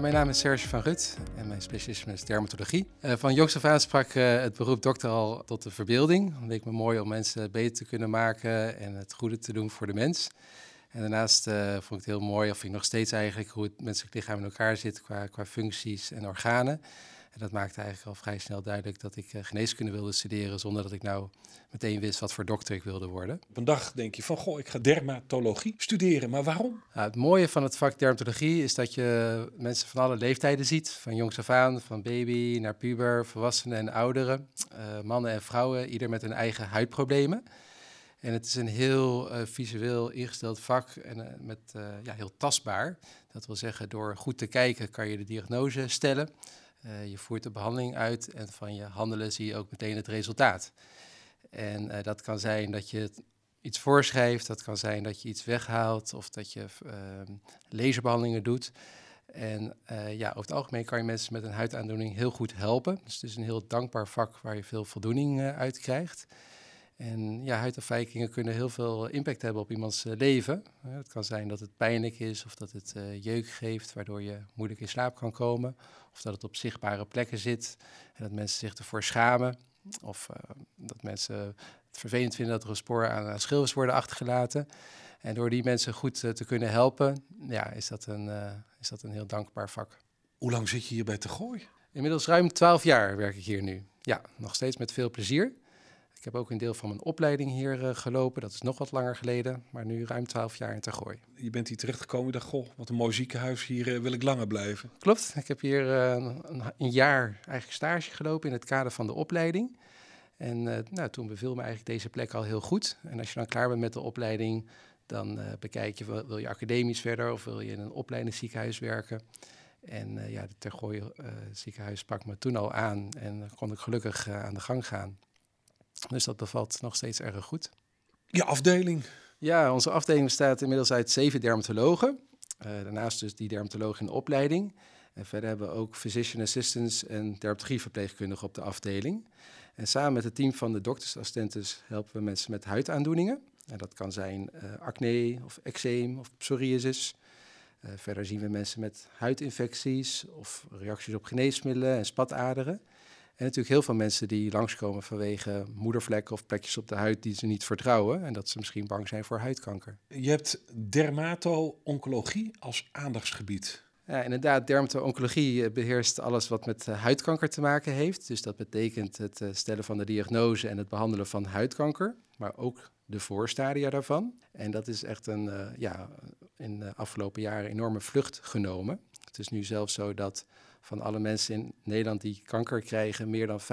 Mijn naam is Serge van Rut en mijn specialisme is dermatologie. Uh, van jongs af aan sprak uh, het beroep dokter al tot de verbeelding. Het leek me mooi om mensen beter te kunnen maken en het goede te doen voor de mens. En daarnaast uh, vond ik het heel mooi, of ik nog steeds eigenlijk, hoe het menselijk lichaam in elkaar zit qua, qua functies en organen. En dat maakte eigenlijk al vrij snel duidelijk dat ik geneeskunde wilde studeren, zonder dat ik nou meteen wist wat voor dokter ik wilde worden. Op een dag denk je van, goh, ik ga dermatologie studeren, maar waarom? Nou, het mooie van het vak dermatologie is dat je mensen van alle leeftijden ziet. Van jongs af aan, van baby naar puber, volwassenen en ouderen. Uh, mannen en vrouwen, ieder met hun eigen huidproblemen. En het is een heel uh, visueel ingesteld vak en uh, met, ja, heel tastbaar. Dat wil zeggen, door goed te kijken kan je de diagnose stellen. Je voert de behandeling uit en van je handelen zie je ook meteen het resultaat. En uh, dat kan zijn dat je iets voorschrijft, dat kan zijn dat je iets weghaalt of dat je uh, laserbehandelingen doet. En uh, ja, over het algemeen kan je mensen met een huidaandoening heel goed helpen. Dus het is een heel dankbaar vak waar je veel voldoening uit krijgt. En ja, huidafwijkingen kunnen heel veel impact hebben op iemands leven. het kan zijn dat het pijnlijk is of dat het jeuk geeft, waardoor je moeilijk in slaap kan komen. Of dat het op zichtbare plekken zit en dat mensen zich ervoor schamen. Of uh, dat mensen het vervelend vinden dat er een spoor aan schilfers worden achtergelaten. En door die mensen goed uh, te kunnen helpen, ja, is, dat een, uh, is dat een heel dankbaar vak. Hoe lang zit je hier bij Te Gooi? Inmiddels ruim 12 jaar werk ik hier nu. Ja, nog steeds met veel plezier. Ik heb ook een deel van mijn opleiding hier uh, gelopen. Dat is nog wat langer geleden, maar nu ruim 12 jaar in Tergooi. Je bent hier terechtgekomen en dacht, goh, wat een mooi ziekenhuis. Hier uh, wil ik langer blijven. Klopt. Ik heb hier uh, een, een, jaar eigenlijk stage gelopen in het kader van de opleiding. En nou, toen beviel me eigenlijk deze plek al heel goed. En als je dan klaar bent met de opleiding, dan bekijk je, wil, wil, je academisch verder of wil je in een opleidingsziekenhuis werken. En ja, het Tergooi ziekenhuis sprak me toen al aan en kon ik gelukkig aan de gang gaan. Dus dat bevalt nog steeds erg goed. Je afdeling? Ja, onze afdeling bestaat inmiddels uit zeven dermatologen. Uh, daarnaast dus die dermatologen in de opleiding. En verder hebben we ook physician assistants en dermatologieverpleegkundigen op de afdeling. En samen met het team van de doktersassistentes helpen we mensen met huidaandoeningen. En dat kan zijn uh, acne of eczeem of psoriasis. Uh, verder zien we mensen met huidinfecties of reacties op geneesmiddelen en spataderen. En natuurlijk heel veel mensen die langskomen vanwege moedervlekken of plekjes op de huid die ze niet vertrouwen en dat ze misschien bang zijn voor huidkanker. Je hebt dermato-oncologie als aandachtsgebied. Ja, inderdaad, dermato-oncologie beheerst alles wat met uh, huidkanker te maken heeft. Dus dat betekent het uh, stellen van de diagnose en het behandelen van huidkanker, maar ook de voorstadia daarvan. En dat is echt een, uh, ja, in de afgelopen jaren enorme vlucht genomen. Het is nu zelfs zo dat van alle mensen in Nederland die kanker krijgen, meer dan 50%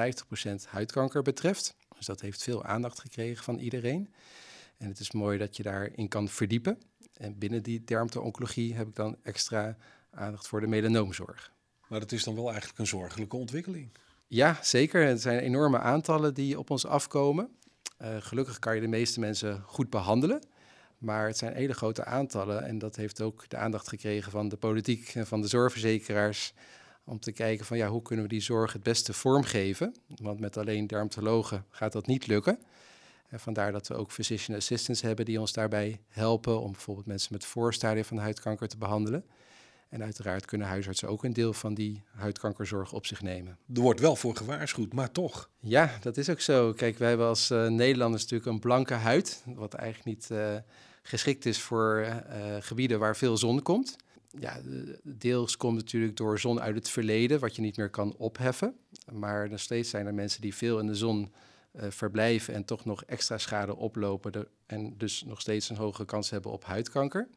huidkanker betreft. Dus dat heeft veel aandacht gekregen van iedereen. En het is mooi dat je daarin kan verdiepen. En binnen die dermato-oncologie heb ik dan extra aandacht voor de melanoomzorg. Maar dat is dan wel eigenlijk een zorgelijke ontwikkeling. Ja, zeker. Het zijn enorme aantallen die op ons afkomen. Uh, gelukkig kan je de meeste mensen goed behandelen. Maar het zijn hele grote aantallen en dat heeft ook de aandacht gekregen van de politiek en van de zorgverzekeraars. Om te kijken van ja, hoe kunnen we die zorg het beste vormgeven? Want met alleen dermatologen gaat dat niet lukken. En vandaar dat we ook physician assistants hebben die ons daarbij helpen om bijvoorbeeld mensen met voorstadium van huidkanker te behandelen. En uiteraard kunnen huisartsen ook een deel van die huidkankerzorg op zich nemen. Er wordt wel voor gewaarschuwd, maar toch. Ja, dat is ook zo. Kijk, wij hebben als uh, Nederlanders natuurlijk een blanke huid, wat eigenlijk niet uh, geschikt is voor uh, gebieden waar veel zon komt ja, deels komt natuurlijk door zon uit het verleden, wat je niet meer kan opheffen. Maar nog steeds zijn er mensen die veel in de zon uh, verblijven en toch nog extra schade oplopen. en dus nog steeds een hogere kans hebben op huidkanker.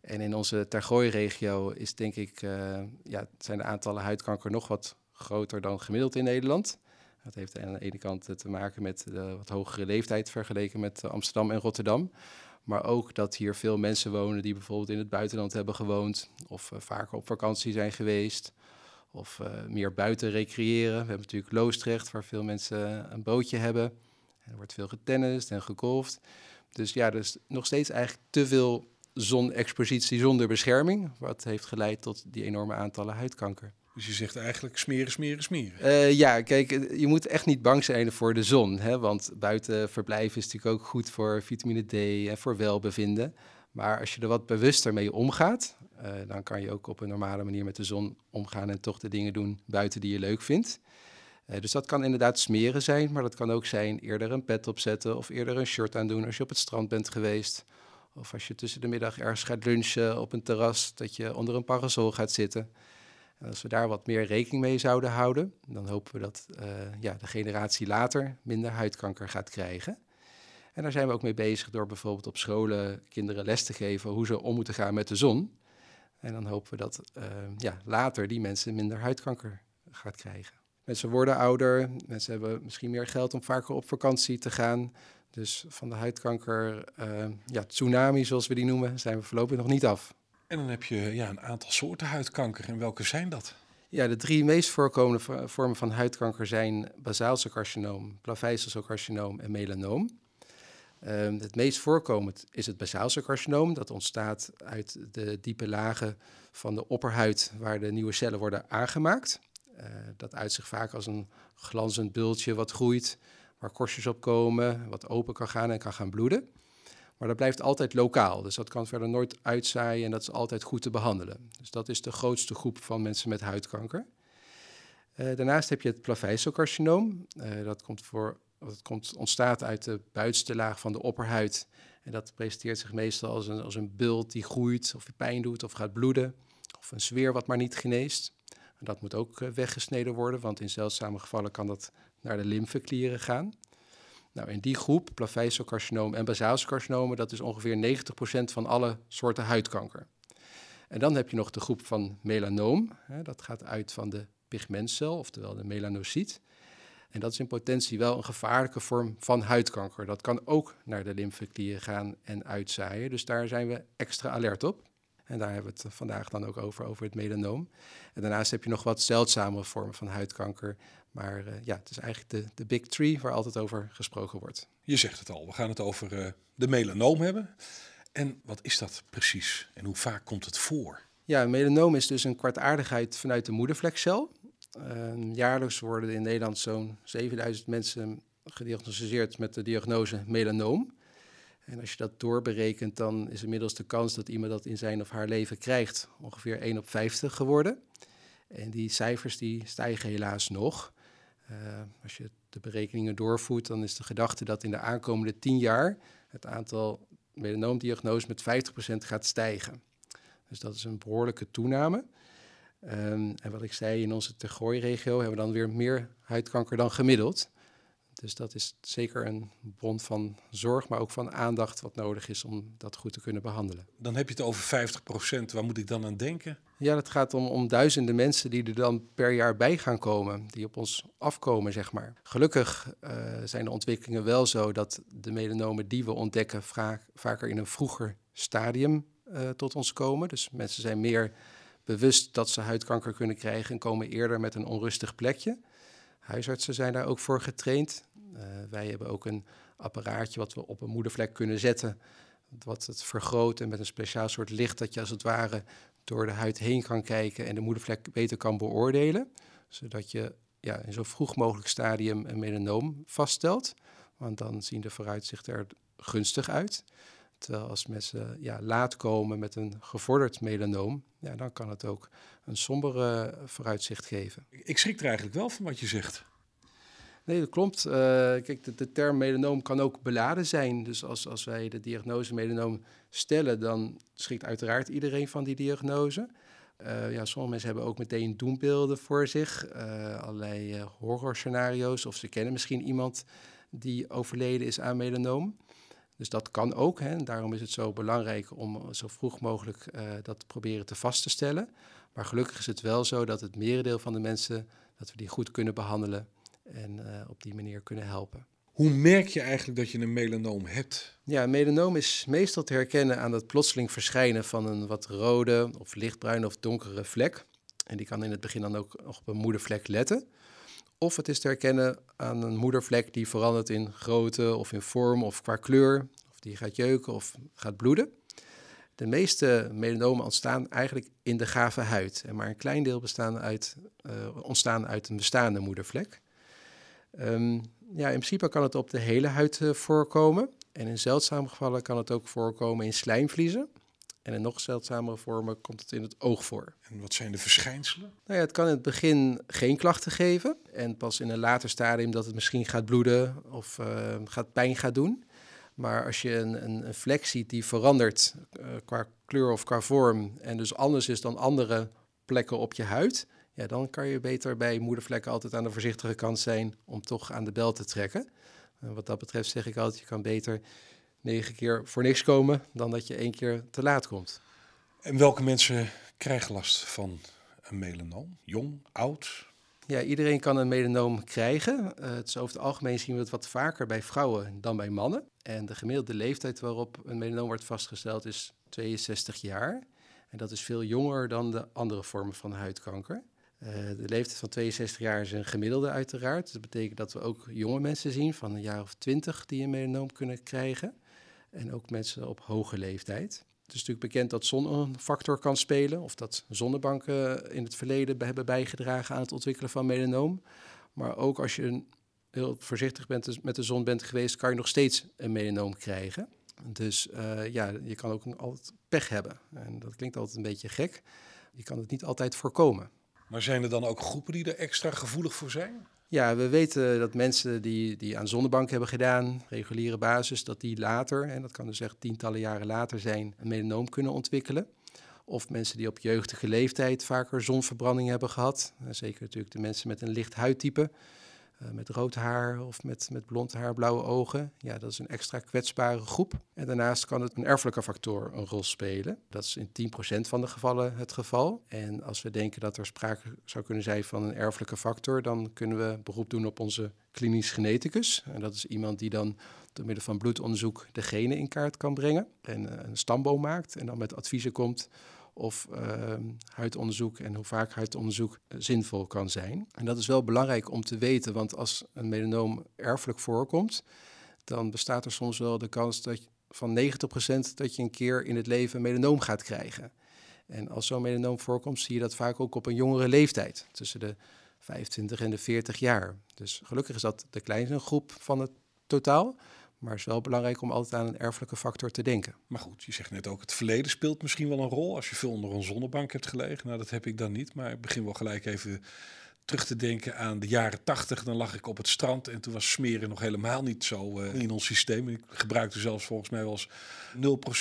En in onze Tergooi-regio is denk ik, uh, ja, zijn de aantallen huidkanker nog wat groter dan gemiddeld in Nederland. Dat heeft aan de ene kant te maken met de wat hogere leeftijd vergeleken met Amsterdam en Rotterdam. Maar ook dat hier veel mensen wonen die bijvoorbeeld in het buitenland hebben gewoond. Of uh, vaker op vakantie zijn geweest. Of uh, meer buiten recreëren. We hebben natuurlijk Loostrecht, waar veel mensen een bootje hebben. En er wordt veel getennist en gegolfd. Dus ja, dus nog steeds eigenlijk te veel zonexpositie zonder bescherming. Wat heeft geleid tot die enorme aantallen huidkanker. Dus je zegt eigenlijk smeren, smeren, smeren. Uh, ja, kijk, je moet echt niet bang zijn voor de zon. Hè? Want buiten verblijven is natuurlijk ook goed voor vitamine D en voor welbevinden. Maar als je er wat bewuster mee omgaat, uh, dan kan je ook op een normale manier met de zon omgaan en toch de dingen doen buiten die je leuk vindt. Dus dat kan inderdaad smeren zijn, maar dat kan ook zijn eerder een pet opzetten of eerder een shirt aandoen als je op het strand bent geweest. Of als je tussen de middag ergens gaat lunchen op een terras, dat je onder een parasol gaat zitten. En als we daar wat meer rekening mee zouden houden, dan hopen we dat uh, ja, de generatie later minder huidkanker gaat krijgen. En daar zijn we ook mee bezig door bijvoorbeeld op scholen kinderen les te geven hoe ze om moeten gaan met de zon. En dan hopen we dat uh, ja, later die mensen minder huidkanker gaat krijgen. Mensen worden ouder, mensen hebben misschien meer geld om vaker op vakantie te gaan. Dus van de huidkanker, uh, ja, tsunami zoals we die noemen, zijn we voorlopig nog niet af. En dan heb je ja, een aantal soorten huidkanker. En welke zijn dat? Ja, de drie meest voorkomende vormen van huidkanker zijn basaalcelcarcinoom, plaveisselcelcarcinoom en melanoom. Um, het meest voorkomend is het basaalcelcarcinoom. Dat ontstaat uit de diepe lagen van de opperhuid waar de nieuwe cellen worden aangemaakt. Uh, dat uit zich vaak als een glanzend bultje wat groeit, waar korstjes op komen, wat open kan gaan en kan gaan bloeden. Maar dat blijft altijd lokaal, dus dat kan verder nooit uitzaaien en dat is altijd goed te behandelen. Dus dat is de grootste groep van mensen met huidkanker. Uh, daarnaast heb je het plaveisselcarcinoom. Uh, dat komt voor dat komt, ontstaat uit de buitenste laag van de opperhuid. En dat presenteert zich meestal als een, als een bult die groeit, of pijn doet, of gaat bloeden. Of een zweer wat maar niet geneest. En dat moet ook uh, weggesneden worden, want in zeldzame gevallen kan dat naar de lymfeklieren gaan. Nou, in die groep, plaveisselcarcinoom en basaalcelcarcinomen, dat is ongeveer 90% van alle soorten huidkanker. En dan heb je nog de groep van melanoom. Hè, dat gaat uit van de pigmentcel, oftewel de melanocyt. En dat is in potentie wel een gevaarlijke vorm van huidkanker. Dat kan ook naar de lymfeklieren gaan en uitzaaien. Dus daar zijn we extra alert op. En daar hebben we het vandaag dan ook over, over het melanoom. En daarnaast heb je nog wat zeldzame vormen van huidkanker. Maar uh, ja, het is eigenlijk de, de big three waar altijd over gesproken wordt. Je zegt het al, we gaan het over uh, de melanoom hebben. En wat is dat precies en hoe vaak komt het voor? Ja, een melanoom is dus een kwartaardigheid vanuit de moedervlekcel. Uh, jaarlijks worden in Nederland zo'n 7000 mensen gediagnosticeerd met de diagnose melanoom. En als je dat doorberekent, dan is inmiddels de kans dat iemand dat in zijn of haar leven krijgt ongeveer 1 op 50 geworden. En die cijfers die stijgen helaas nog. Uh, als je de berekeningen doorvoert, dan is de gedachte dat in de aankomende 10 jaar het aantal melanoomdiagnoses met 50% gaat stijgen. Dus dat is een behoorlijke toename. Um, en wat ik zei, in onze Tergooi-regio hebben we dan weer meer huidkanker dan gemiddeld. Dus dat is zeker een bron van zorg, maar ook van aandacht wat nodig is om dat goed te kunnen behandelen. Dan heb je het over 50 procent. Waar moet ik dan aan denken? Ja, dat gaat om, om duizenden mensen die er dan per jaar bij gaan komen, die op ons afkomen, zeg maar. Gelukkig uh, zijn de ontwikkelingen wel zo dat de melanomen die we ontdekken vaak, vaker in een vroeger stadium uh, tot ons komen. Dus mensen zijn meer bewust dat ze huidkanker kunnen krijgen en komen eerder met een onrustig plekje. Huisartsen zijn daar ook voor getraind. Uh, wij hebben ook een apparaatje wat we op een moedervlek kunnen zetten, wat het vergroot en met een speciaal soort licht dat je als het ware door de huid heen kan kijken en de moedervlek beter kan beoordelen, zodat je ja, in zo vroeg mogelijk stadium een melanoom vaststelt, want dan zien de vooruitzichten er gunstig uit. Terwijl als mensen ja, laat komen met een gevorderd melanoom, ja, dan kan het ook een sombere vooruitzicht geven. Ik schrik er eigenlijk wel van wat je zegt. Nee, dat klopt. Uh, kijk, de, term melanoom kan ook beladen zijn. Dus als, als wij de diagnose melanoom stellen, dan schrikt uiteraard iedereen van die diagnose. Uh, ja, sommige mensen hebben ook meteen doembeelden voor zich, uh, allerlei horrorscenario's, of ze kennen misschien iemand die overleden is aan melanoom. Dus dat kan ook. Hè. Daarom is het zo belangrijk om zo vroeg mogelijk dat proberen te vast te stellen. Maar gelukkig is het wel zo dat het merendeel van de mensen, dat we die goed kunnen behandelen en uh, op die manier kunnen helpen. Hoe merk je eigenlijk dat je een melanoom hebt? Ja, een melanoom is meestal te herkennen aan het plotseling verschijnen van een wat rode of lichtbruine of donkere vlek. En die kan in het begin dan ook op een moedervlek letten. Of het is te herkennen aan een moedervlek die verandert in grootte of in vorm of qua kleur. Of die gaat jeuken of gaat bloeden. De meeste melanomen ontstaan eigenlijk in de gave huid. En maar een klein deel bestaan uit, uh, ontstaan uit een bestaande moedervlek. Um, ja, in principe kan het op de hele huid uh, voorkomen. En in zeldzame gevallen kan het ook voorkomen in slijmvliezen. En in nog zeldzamere vormen komt het in het oog voor. En wat zijn de verschijnselen? Nou ja, het kan in het begin geen klachten geven. En pas in een later stadium dat het misschien gaat bloeden of uh, gaat pijn gaat doen. Maar als je een, een, een vlek ziet die verandert uh, qua kleur of qua vorm en dus anders is dan andere plekken op je huid, ja, dan kan je beter bij moedervlekken altijd aan de voorzichtige kant zijn om toch aan de bel te trekken. En wat dat betreft zeg ik altijd, je kan beter negen keer voor niks komen dan dat je één keer te laat komt. En welke mensen krijgen last van een melanoom? Jong, oud? Ja, iedereen kan een melanoom krijgen. Uh, het is over het algemeen zien we het wat vaker bij vrouwen dan bij mannen. En de gemiddelde leeftijd waarop een melanoom wordt vastgesteld is 62 jaar. En dat is veel jonger dan de andere vormen van huidkanker. Uh, de leeftijd van 62 jaar is een gemiddelde uiteraard. Dat betekent dat we ook jonge mensen zien van een jaar of 20 die een melanoom kunnen krijgen. En ook mensen op hoge leeftijd. Het is natuurlijk bekend dat zon een factor kan spelen, of dat zonnebanken in het verleden hebben bijgedragen aan het ontwikkelen van melanoom. Maar ook als je heel voorzichtig bent, met de zon bent geweest, kan je nog steeds een melanoom krijgen. Dus uh, ja, je kan ook altijd pech hebben. En dat klinkt altijd een beetje gek. Je kan het niet altijd voorkomen. Maar zijn er dan ook groepen die er extra gevoelig voor zijn? Ja, we weten dat mensen die, die aan zonnebank hebben gedaan, reguliere basis, dat die later, en dat kan dus echt tientallen jaren later zijn, een melanoom kunnen ontwikkelen. Of mensen die op jeugdige leeftijd vaker zonverbranding hebben gehad. Zeker natuurlijk de mensen met een licht huidtype. Uh, met rood haar of met, met blond haar, blauwe ogen. Ja, dat is een extra kwetsbare groep. En daarnaast kan het een erfelijke factor een rol spelen. Dat is in 10% van de gevallen het geval. En als we denken dat er sprake zou kunnen zijn van een erfelijke factor, dan kunnen we beroep doen op onze klinisch geneticus. En dat is iemand die dan door middel van bloedonderzoek de genen in kaart kan brengen en uh, een stamboom maakt en dan met adviezen komt of uh, huidonderzoek en hoe vaak huidonderzoek uh, zinvol kan zijn. En dat is wel belangrijk om te weten, want als een melanoom erfelijk voorkomt, dan bestaat er soms wel de kans dat van 90% dat je een keer in het leven een melanoom gaat krijgen. En als zo'n melanoom voorkomt, zie je dat vaak ook op een jongere leeftijd, tussen de 25 en de 40 jaar. Dus gelukkig is dat de kleinste groep van het totaal. Maar het is wel belangrijk om altijd aan een erfelijke factor te denken. Maar goed, je zegt net ook, het verleden speelt misschien wel een rol. Als je veel onder een zonnebank hebt gelegen. Nou, dat heb ik dan niet. Maar ik begin wel gelijk even terug te denken aan de jaren tachtig. Dan lag ik op het strand en toen was smeren nog helemaal niet zo uh, in ons systeem. Ik gebruikte zelfs volgens mij wel eens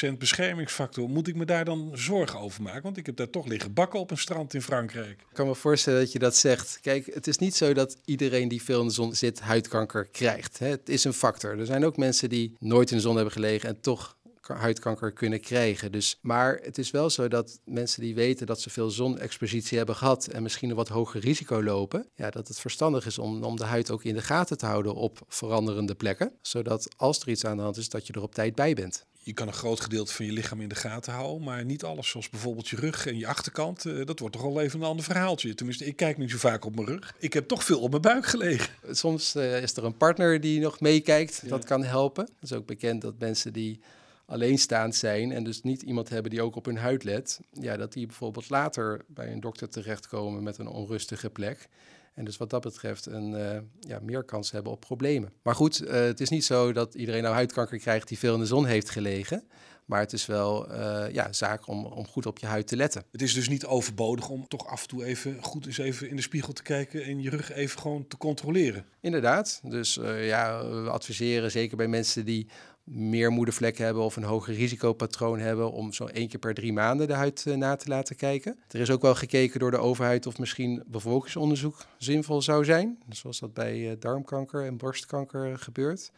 0% beschermingsfactor. Moet ik me daar dan zorgen over maken? Want ik heb daar toch liggen bakken op een strand in Frankrijk. Ik kan me voorstellen dat je dat zegt. Kijk, het is niet zo dat iedereen die veel in de zon zit huidkanker krijgt. Hè? Het is een factor. Er zijn ook mensen die nooit in de zon hebben gelegen en toch huidkanker kunnen krijgen. Dus, maar het is wel zo dat mensen die weten dat ze veel zonexpositie hebben gehad en misschien een wat hoger risico lopen, ja, dat het verstandig is om, om de huid ook in de gaten te houden op veranderende plekken, zodat als er iets aan de hand is, dat je er op tijd bij bent. Je kan een groot gedeelte van je lichaam in de gaten houden, maar niet alles. Zoals bijvoorbeeld je rug en je achterkant. Uh, dat wordt toch al even een ander verhaaltje. Tenminste, ik kijk niet zo vaak op mijn rug. Ik heb toch veel op mijn buik gelegen. Soms uh, is er een partner die nog meekijkt. Ja. Dat kan helpen. Het is ook bekend dat mensen die alleenstaand zijn en dus niet iemand hebben die ook op hun huid let, ja, dat die bijvoorbeeld later bij een dokter terechtkomen met een onrustige plek. En dus wat dat betreft een uh, ja, meer kans hebben op problemen. Maar goed, uh, het is niet zo dat iedereen nou huidkanker krijgt die veel in de zon heeft gelegen. Maar het is wel uh, ja, zaak om, om goed op je huid te letten. Het is dus niet overbodig om toch af en toe even goed eens even in de spiegel te kijken en je rug even gewoon te controleren. Inderdaad. Dus ja, we adviseren zeker bij mensen die meer moedervlekken hebben of een hoger risicopatroon hebben om zo één keer per drie maanden de huid uh, na te laten kijken. Er is ook wel gekeken door de overheid of misschien bevolkingsonderzoek zinvol zou zijn, zoals dat bij uh, darmkanker en borstkanker gebeurt.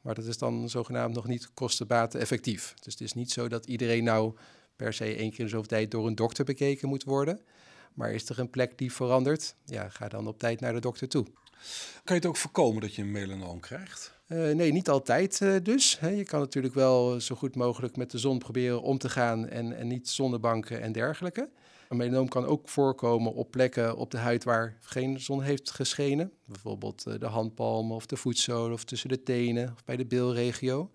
Maar dat is dan zogenaamd nog niet kostenbaten effectief. Dus het is niet zo dat iedereen nou per se één keer in zoveel tijd door een dokter bekeken moet worden. Maar is er een plek die verandert, ja, ga dan op tijd naar de dokter toe. Kan je het ook voorkomen dat je een melanoom krijgt? Uh, nee, niet altijd uh, dus. Je kan natuurlijk wel zo goed mogelijk met de zon proberen om te gaan en, en niet zonnebanken en dergelijke. Een melanoom kan ook voorkomen op plekken op de huid waar geen zon heeft geschenen. Bijvoorbeeld de handpalmen of de voetzolen of tussen de tenen of bij de bilregio.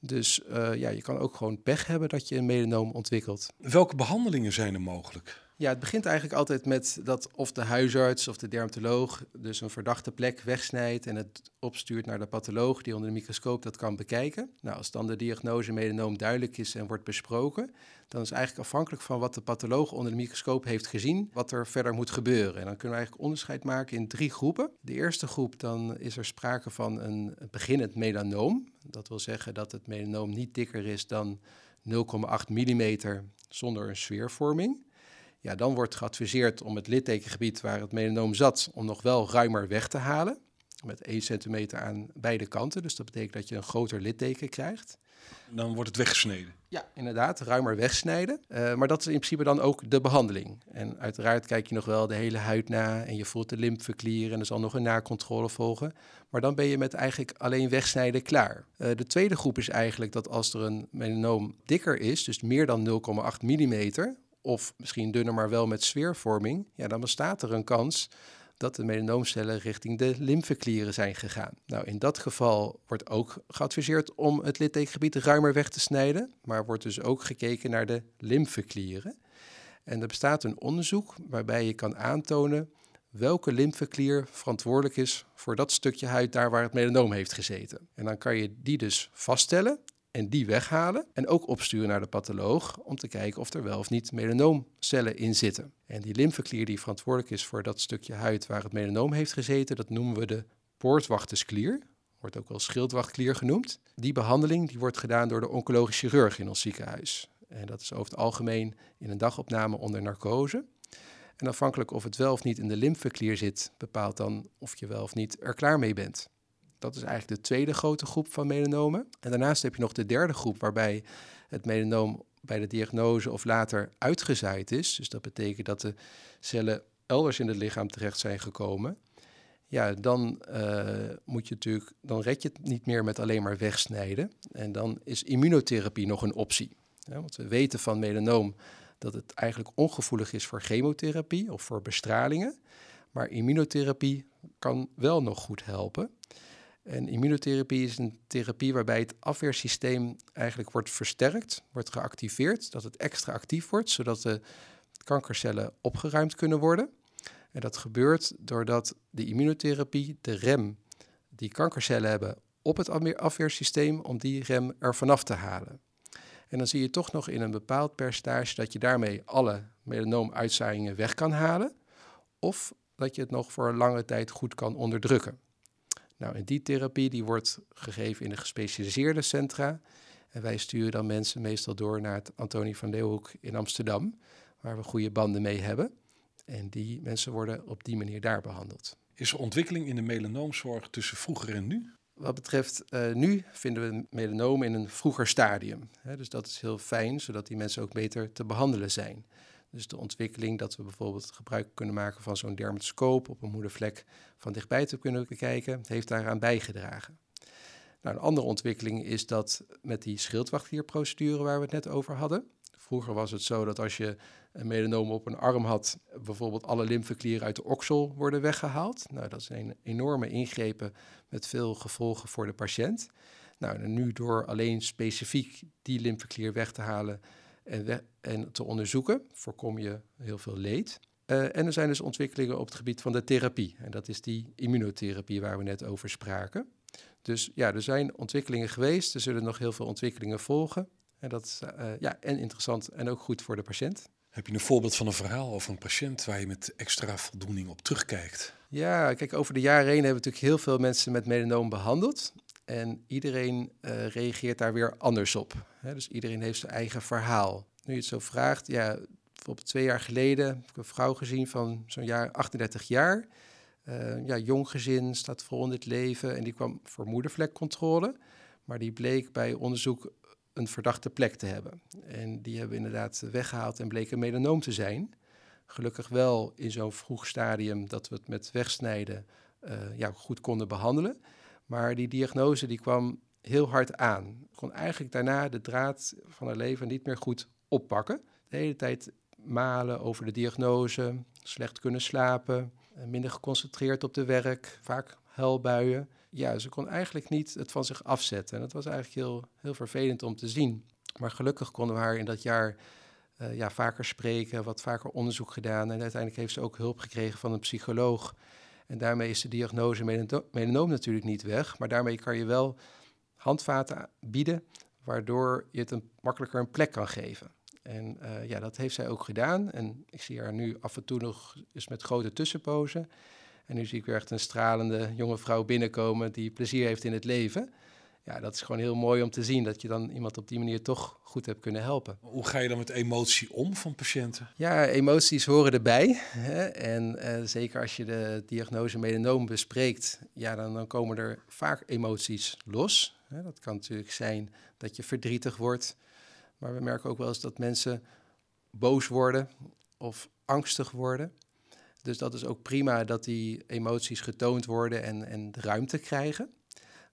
Dus ja, je kan ook gewoon pech hebben dat je een melanoom ontwikkelt. Welke behandelingen zijn er mogelijk? Ja, het begint eigenlijk altijd met dat of de huisarts of de dermatoloog dus een verdachte plek wegsnijdt en het opstuurt naar de patholoog die onder de microscoop dat kan bekijken. Nou, als dan de diagnose melanoom duidelijk is en wordt besproken, dan is eigenlijk afhankelijk van wat de patholoog onder de microscoop heeft gezien, wat er verder moet gebeuren. En dan kunnen we eigenlijk onderscheid maken in drie groepen. De eerste groep, dan is er sprake van een beginnend melanoom. Dat wil zeggen dat het melanoom niet dikker is dan 0,8 mm zonder een sfeervorming. Ja, dan wordt geadviseerd om het littekengebied waar het melanoom zat, om nog wel ruimer weg te halen. Met 1 centimeter aan beide kanten. Dus dat betekent dat je een groter litteken krijgt. Dan wordt het weggesneden. Ja, inderdaad, ruimer wegsnijden. Uh, maar dat is in principe dan ook de behandeling. En uiteraard kijk je nog wel de hele huid na en je voelt de lymfeklier en er zal nog een nakontrole volgen. Maar dan ben je met eigenlijk alleen wegsnijden klaar. Uh, de tweede groep is eigenlijk dat als er een melanoom dikker is, dus meer dan 0,8 mm, of misschien dunner, maar wel met sfeervorming, ja, dan bestaat er een kans dat de melanoomcellen richting de lymfeklieren zijn gegaan. Nou, in dat geval wordt ook geadviseerd om het littekengebied ruimer weg te snijden, maar wordt dus ook gekeken naar de lymfeklieren. En er bestaat een onderzoek waarbij je kan aantonen welke lymfeklier verantwoordelijk is voor dat stukje huid daar waar het melanoom heeft gezeten. En dan kan je die dus vaststellen en die weghalen en ook opsturen naar de patholoog om te kijken of er wel of niet melanoomcellen in zitten. En die lymfeklier die verantwoordelijk is voor dat stukje huid waar het melanoom heeft gezeten, dat noemen we de poortwachtersklier. Wordt ook wel schildwachtklier genoemd. Die behandeling die wordt gedaan door de oncologisch chirurg in ons ziekenhuis. En dat is over het algemeen in een dagopname onder narcose. En afhankelijk of het wel of niet in de lymfeklier zit, bepaalt dan of je wel of niet er klaar mee bent. Dat is eigenlijk de tweede grote groep van melanomen. En daarnaast heb je nog de derde groep waarbij het melanoom bij de diagnose of later uitgezaaid is. Dus dat betekent dat de cellen elders in het lichaam terecht zijn gekomen. Ja, dan uh, moet je natuurlijk, dan red je het niet meer met alleen maar wegsnijden. En dan is immunotherapie nog een optie. Want we weten van melanoom dat het eigenlijk ongevoelig is voor chemotherapie of voor bestralingen. Maar immunotherapie kan wel nog goed helpen. En immunotherapie is een therapie waarbij het afweersysteem eigenlijk wordt versterkt, wordt geactiveerd, dat het extra actief wordt, zodat de kankercellen opgeruimd kunnen worden. En dat gebeurt doordat de immunotherapie de rem die kankercellen hebben op het afweersysteem, om die rem er vanaf te halen. En dan zie je toch nog in een bepaald percentage dat je daarmee alle melanoomuitzaaiingen weg kan halen, of dat je het nog voor een lange tijd goed kan onderdrukken. Nou, en die therapie die wordt gegeven in de gespecialiseerde centra. En wij sturen dan mensen meestal door naar het Antonie van Leeuwenhoek in Amsterdam, waar we goede banden mee hebben. En die mensen worden op die manier daar behandeld. Is er ontwikkeling in de melanoomzorg tussen vroeger en nu? Wat betreft uh, nu vinden we melanoom in een vroeger stadium. Dus dat is heel fijn, zodat die mensen ook beter te behandelen zijn. Dus de ontwikkeling dat we bijvoorbeeld gebruik kunnen maken van zo'n dermatoscoop op een moedervlek van dichtbij te kunnen bekijken, heeft daaraan bijgedragen. Nou, een andere ontwikkeling is dat met die schildwachtlierprocedure waar we het net over hadden. Vroeger was het zo dat als je een melanoom op een arm had, bijvoorbeeld alle lymfeklieren uit de oksel worden weggehaald. Nou, dat zijn enorme ingrepen met veel gevolgen voor de patiënt. Nou, en nu door alleen specifiek die lymfeklier weg te halen, en, en te onderzoeken, voorkom je heel veel leed. Uh, en er zijn dus ontwikkelingen op het gebied van de therapie. En dat is die immunotherapie waar we net over spraken. Dus ja, er zijn ontwikkelingen geweest. Er zullen nog heel veel ontwikkelingen volgen. En dat is uh, ja, en interessant en ook goed voor de patiënt. Heb je een voorbeeld van een verhaal over een patiënt waar je met extra voldoening op terugkijkt? Ja, kijk, over de jaren heen hebben we natuurlijk heel veel mensen met melanoom behandeld. En iedereen uh, reageert daar weer anders op. Hè? Dus iedereen heeft zijn eigen verhaal. Nu je het zo vraagt, ja, bijvoorbeeld twee jaar geleden heb ik een vrouw gezien van zo'n jaar 38 jaar. Uh, ja, jong gezin, staat vol in het leven en die kwam voor moedervlekcontrole. Maar die bleek bij onderzoek een verdachte plek te hebben. En die hebben we inderdaad weggehaald en bleek een melanoom te zijn. Gelukkig wel in zo'n vroeg stadium dat we het met wegsnijden uh, ja, goed konden behandelen. Maar die diagnose die kwam heel hard aan. Kon eigenlijk daarna de draad van haar leven niet meer goed oppakken. De hele tijd malen over de diagnose, slecht kunnen slapen, eh, minder geconcentreerd op de werk, vaak huilbuien. Ja, ze kon eigenlijk niet het van zich afzetten. En dat was eigenlijk heel, heel vervelend om te zien. Maar gelukkig konden we haar in dat jaar uh, ja, vaker spreken, wat vaker onderzoek gedaan. En uiteindelijk heeft ze ook hulp gekregen van een psycholoog. En daarmee is de diagnose melanoom natuurlijk niet weg. Maar daarmee kan je wel handvaten bieden, waardoor je het een, makkelijker een plek kan geven. En uh, ja, dat heeft zij ook gedaan. En ik zie haar nu af en toe nog eens met grote tussenpozen. En nu zie ik weer echt een stralende jonge vrouw binnenkomen die plezier heeft in het leven ja, dat is gewoon heel mooi om te zien dat je dan iemand op die manier toch goed hebt kunnen helpen. Hoe ga je dan met emotie om van patiënten? Ja, emoties horen erbij. Hè? En uh, zeker als je de diagnose melanoom bespreekt, ja, dan, dan komen er vaak emoties los. Hè? Dat kan natuurlijk zijn dat je verdrietig wordt. Maar we merken ook wel eens dat mensen boos worden of angstig worden. Dus dat is ook prima dat die emoties getoond worden en, en ruimte krijgen.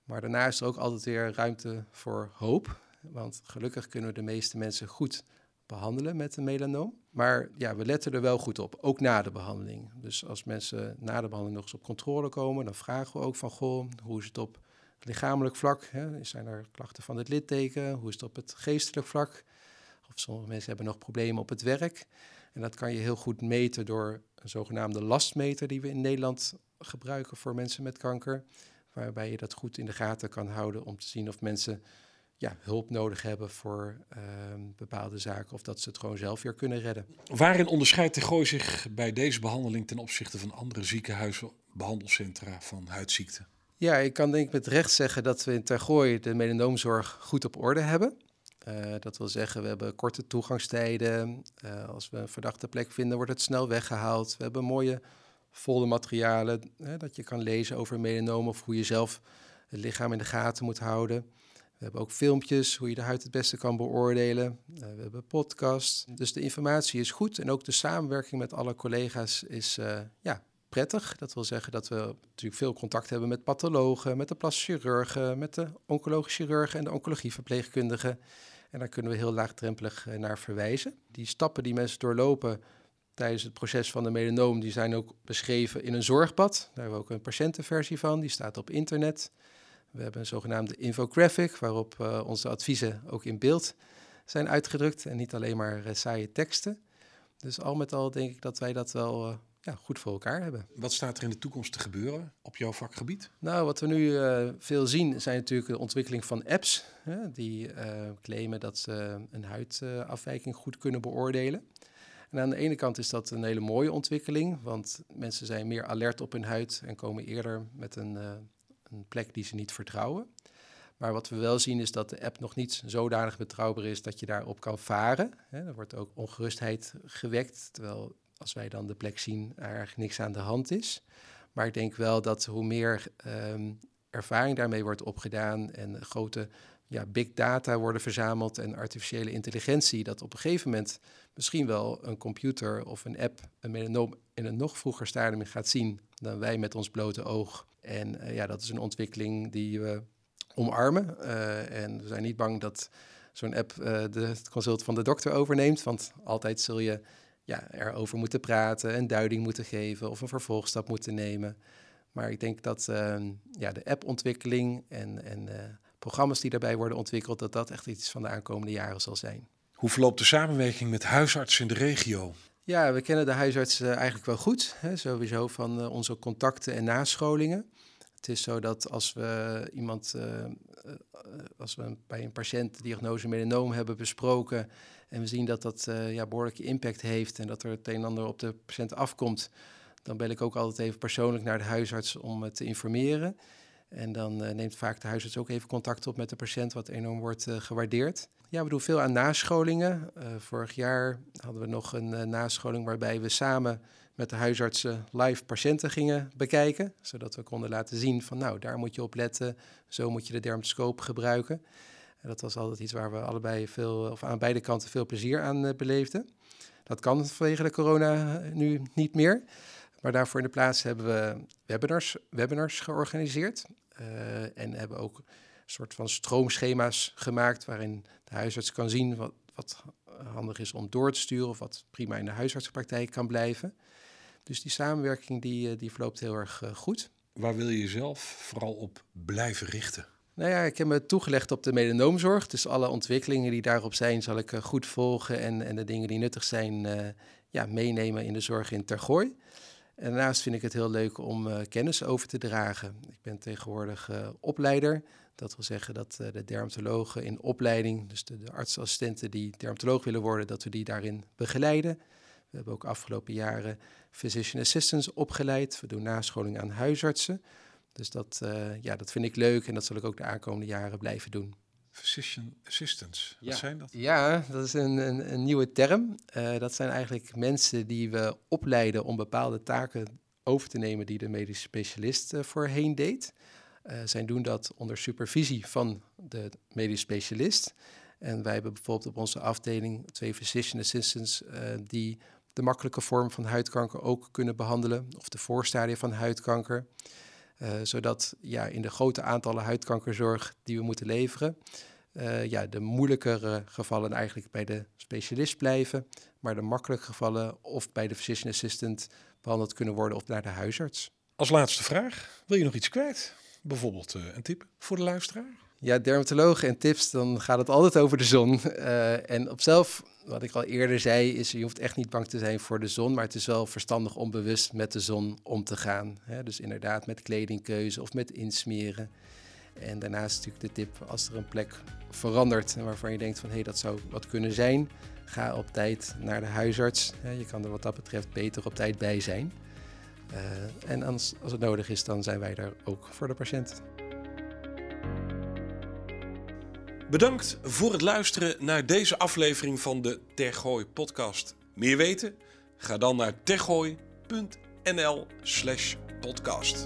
Maar daarna is er ook altijd weer ruimte voor hoop. Want gelukkig kunnen we de meeste mensen goed behandelen met een melanoom. Maar ja, we letten er wel goed op, ook na de behandeling. Dus als mensen na de behandeling nog eens op controle komen, dan vragen we ook van, goh, hoe is het op lichamelijk vlak? Hè? Zijn er klachten van het litteken? Hoe is het op het geestelijk vlak? Of sommige mensen hebben nog problemen op het werk. En dat kan je heel goed meten door een zogenaamde lastmeter die we in Nederland gebruiken voor mensen met kanker waarbij je dat goed in de gaten kan houden om te zien of mensen ja, hulp nodig hebben voor ehm, bepaalde zaken of dat ze het gewoon zelf weer kunnen redden. Waarin onderscheidt de Gooi zich bij deze behandeling ten opzichte van andere ziekenhuizen, behandelcentra van huidziekten? Ja, ik kan denk ik met recht zeggen dat we in Tergooi de melanoomzorg goed op orde hebben. Uh, dat wil zeggen, we hebben korte toegangstijden. Uh, als we een verdachte plek vinden, wordt het snel weggehaald. We hebben mooie volle materialen, hè, dat je kan lezen over melanoom of hoe je zelf het lichaam in de gaten moet houden. We hebben ook filmpjes hoe je de huid het beste kan beoordelen. Uh, we hebben podcasts. Dus de informatie is goed en ook de samenwerking met alle collega's is uh, ja, prettig. Dat wil zeggen dat we natuurlijk veel contact hebben met pathologen, met de plastische chirurgen, met de oncologische chirurgen en de oncologieverpleegkundigen. En daar kunnen we heel laagdrempelig uh, naar verwijzen. Die stappen die mensen doorlopen, tijdens het proces van de melanoom, die zijn ook beschreven in een zorgpad. Daar hebben we ook een patiëntenversie van, die staat op internet. We hebben een zogenaamde infographic, waarop uh, onze adviezen ook in beeld zijn uitgedrukt en niet alleen maar uh, saaie teksten. Dus al met al denk ik dat wij dat wel uh, ja, goed voor elkaar hebben. Wat staat er in de toekomst te gebeuren op jouw vakgebied? Nou, wat we nu veel zien zijn natuurlijk de ontwikkeling van apps. Hè, die claimen dat ze een huidafwijking goed kunnen beoordelen. En aan de ene kant is dat een hele mooie ontwikkeling, want mensen zijn meer alert op hun huid en komen eerder met een, uh, een plek die ze niet vertrouwen. Maar wat we wel zien is dat de app nog niet zodanig betrouwbaar is dat je daarop kan varen. er wordt ook ongerustheid gewekt, terwijl als wij dan de plek zien, er eigenlijk niks aan de hand is. Maar ik denk wel dat hoe meer um, ervaring daarmee wordt opgedaan en grote ja, big data worden verzameld en artificiële intelligentie, dat op een gegeven moment misschien wel een computer of een app een melanoom in een nog vroeger stadium gaat zien dan wij met ons blote oog. En uh, ja, dat is een ontwikkeling die we omarmen. Uh, en we zijn niet bang dat zo'n app uh, de, het consult van de dokter overneemt, want altijd zul je ja, erover moeten praten, een duiding moeten geven of een vervolgstap moeten nemen. Maar ik denk dat ja, de appontwikkeling en, en programma's die daarbij worden ontwikkeld, dat dat echt iets van de aankomende jaren zal zijn. Hoe verloopt de samenwerking met huisartsen in de regio? Ja, we kennen de huisartsen eigenlijk wel goed. Hè, sowieso van uh, onze contacten en nascholingen. Het is zo dat als we iemand, uh, als we bij een patiënt de diagnose melanoom hebben besproken en we zien dat dat ja, behoorlijke impact heeft en dat er het een en ander op de patiënt afkomt, dan bel ik ook altijd even persoonlijk naar de huisarts om te informeren. En dan uh, neemt vaak de huisarts ook even contact op met de patiënt, wat enorm wordt uh, gewaardeerd. Ja, we doen veel aan nascholingen. Uh, vorig jaar hadden we nog een nascholing waarbij we samen met de huisartsen live patiënten gingen bekijken. Zodat we konden laten zien van nou, daar moet je op letten. Zo moet je de dermoscoop gebruiken. En dat was altijd iets waar we allebei veel, of aan beide kanten veel plezier aan beleefden. Dat kan vanwege de corona nu niet meer. Maar daarvoor in de plaats hebben we webinars, webinars georganiseerd. Uh, en hebben ook een soort van stroomschema's gemaakt waarin de huisarts kan zien wat, wat handig is om door te sturen of wat prima in de huisartsenpraktijk kan blijven. Dus die samenwerking die, eh, die verloopt heel erg uh, goed. Waar wil je jezelf vooral op blijven richten? Nou ja, ik heb me toegelegd op de melanoomzorg. Dus alle ontwikkelingen die daarop zijn, zal ik goed volgen. En, en de dingen die nuttig zijn, ja, meenemen in de zorg in Tergooi. En daarnaast vind ik het heel leuk om uh, kennis over te dragen. Ik ben tegenwoordig uh, opleider. Dat wil zeggen dat uh, de dermatologen in opleiding, dus de, de artsassistenten die dermatoloog willen worden, dat we die daarin begeleiden. We hebben ook afgelopen jaren physician assistants opgeleid. We doen nascholing aan huisartsen. Dus dat, ja, dat vind ik leuk en dat zal ik ook de aankomende jaren blijven doen. Physician assistants, wat ja. zijn dat? Ja, dat is een, een, een nieuwe term. Uh, dat zijn eigenlijk mensen die we opleiden om bepaalde taken over te nemen die de medische specialist uh, voorheen deed. Uh, zij doen dat onder supervisie van de medisch specialist. En wij hebben bijvoorbeeld op onze afdeling twee physician assistants die de makkelijke vorm van huidkanker ook kunnen behandelen, of de voorstadia van huidkanker. Uh, zodat ja, in de grote aantallen huidkankerzorg die we moeten leveren, uh, ja, de moeilijkere gevallen eigenlijk bij de specialist blijven, maar de makkelijke gevallen of bij de physician assistant behandeld kunnen worden of naar de huisarts. Als laatste vraag, wil je nog iets kwijt? Bijvoorbeeld uh, een tip voor de luisteraar? Ja, dermatologen en tips, dan gaat het altijd over de zon. Uh, en op zelf, wat ik al eerder zei, is je hoeft echt niet bang te zijn voor de zon, maar het is wel verstandig om bewust met de zon om te gaan. Hè? Dus inderdaad met kledingkeuze of met insmeren. En daarnaast natuurlijk de tip, als er een plek verandert waarvan je denkt van hé, hey, dat zou wat kunnen zijn, ga op tijd naar de huisarts. Je kan er wat dat betreft beter op tijd bij zijn. Uh, en als, als het nodig is, dan zijn wij daar ook voor de patiënt. Bedankt voor het luisteren naar deze aflevering van de Tergooi podcast. Meer weten? Ga dan naar tergooi.nl slash podcast.